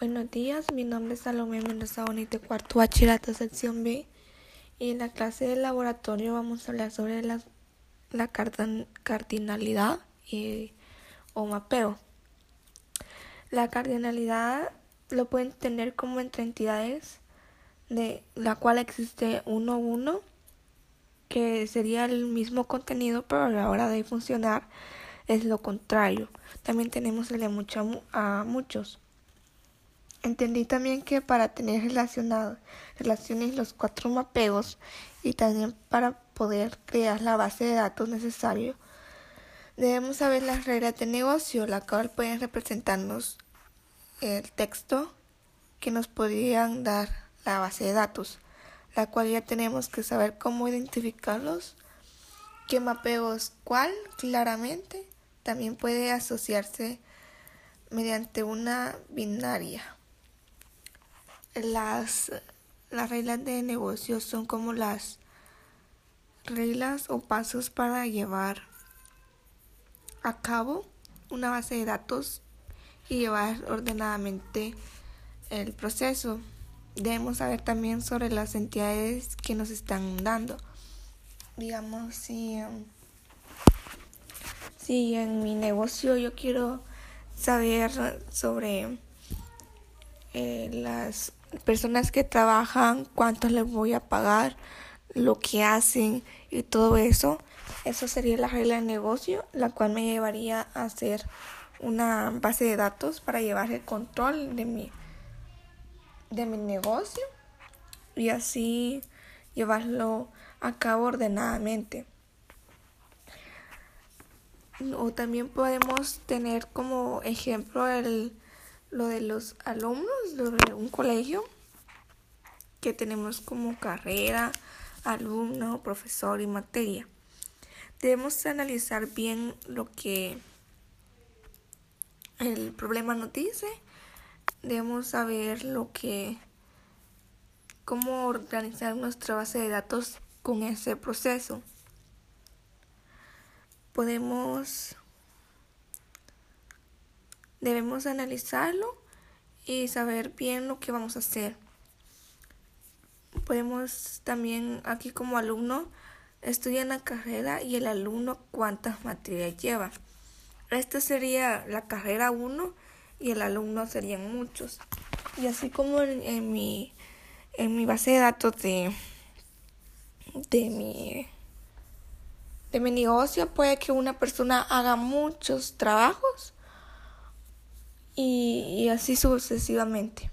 Buenos días, mi nombre es Salomé Mendoza Bonito, cuarto bachillerato, sección B. Y en la clase de laboratorio vamos a hablar sobre la, la cardinalidad y, o mapeo. La cardinalidad lo pueden tener como entre entidades de la cual existe uno uno, que sería el mismo contenido, pero a la hora de funcionar es lo contrario. También tenemos el de mucho, a muchos. Entendí también que para tener relacionado, relaciones los cuatro mapeos y también para poder crear la base de datos necesario, debemos saber las reglas de negocio, la cual pueden representarnos el texto que nos podrían dar la base de datos, la cual ya tenemos que saber cómo identificarlos, qué mapeos cuál claramente, también puede asociarse mediante una binaria las, las reglas de negocio son como las reglas o pasos para llevar a cabo una base de datos y llevar ordenadamente el proceso. Debemos saber también sobre las entidades que nos están dando. Digamos, si, si en mi negocio yo quiero saber sobre eh, las personas que trabajan, cuánto les voy a pagar, lo que hacen y todo eso. Eso sería la regla de negocio, la cual me llevaría a hacer una base de datos para llevar el control de mi, de mi negocio y así llevarlo a cabo ordenadamente. O también podemos tener como ejemplo el lo de los alumnos de un colegio que tenemos como carrera, alumno, profesor y materia. Debemos analizar bien lo que el problema nos dice. Debemos saber lo que cómo organizar nuestra base de datos con ese proceso. Podemos Debemos analizarlo y saber bien lo que vamos a hacer. Podemos también aquí como alumno estudiar la carrera y el alumno cuántas materias lleva. Esta sería la carrera 1 y el alumno serían muchos. Y así como en, mi en mi base de datos de de mi de mi negocio puede que una persona haga muchos trabajos y, así sucesivamente.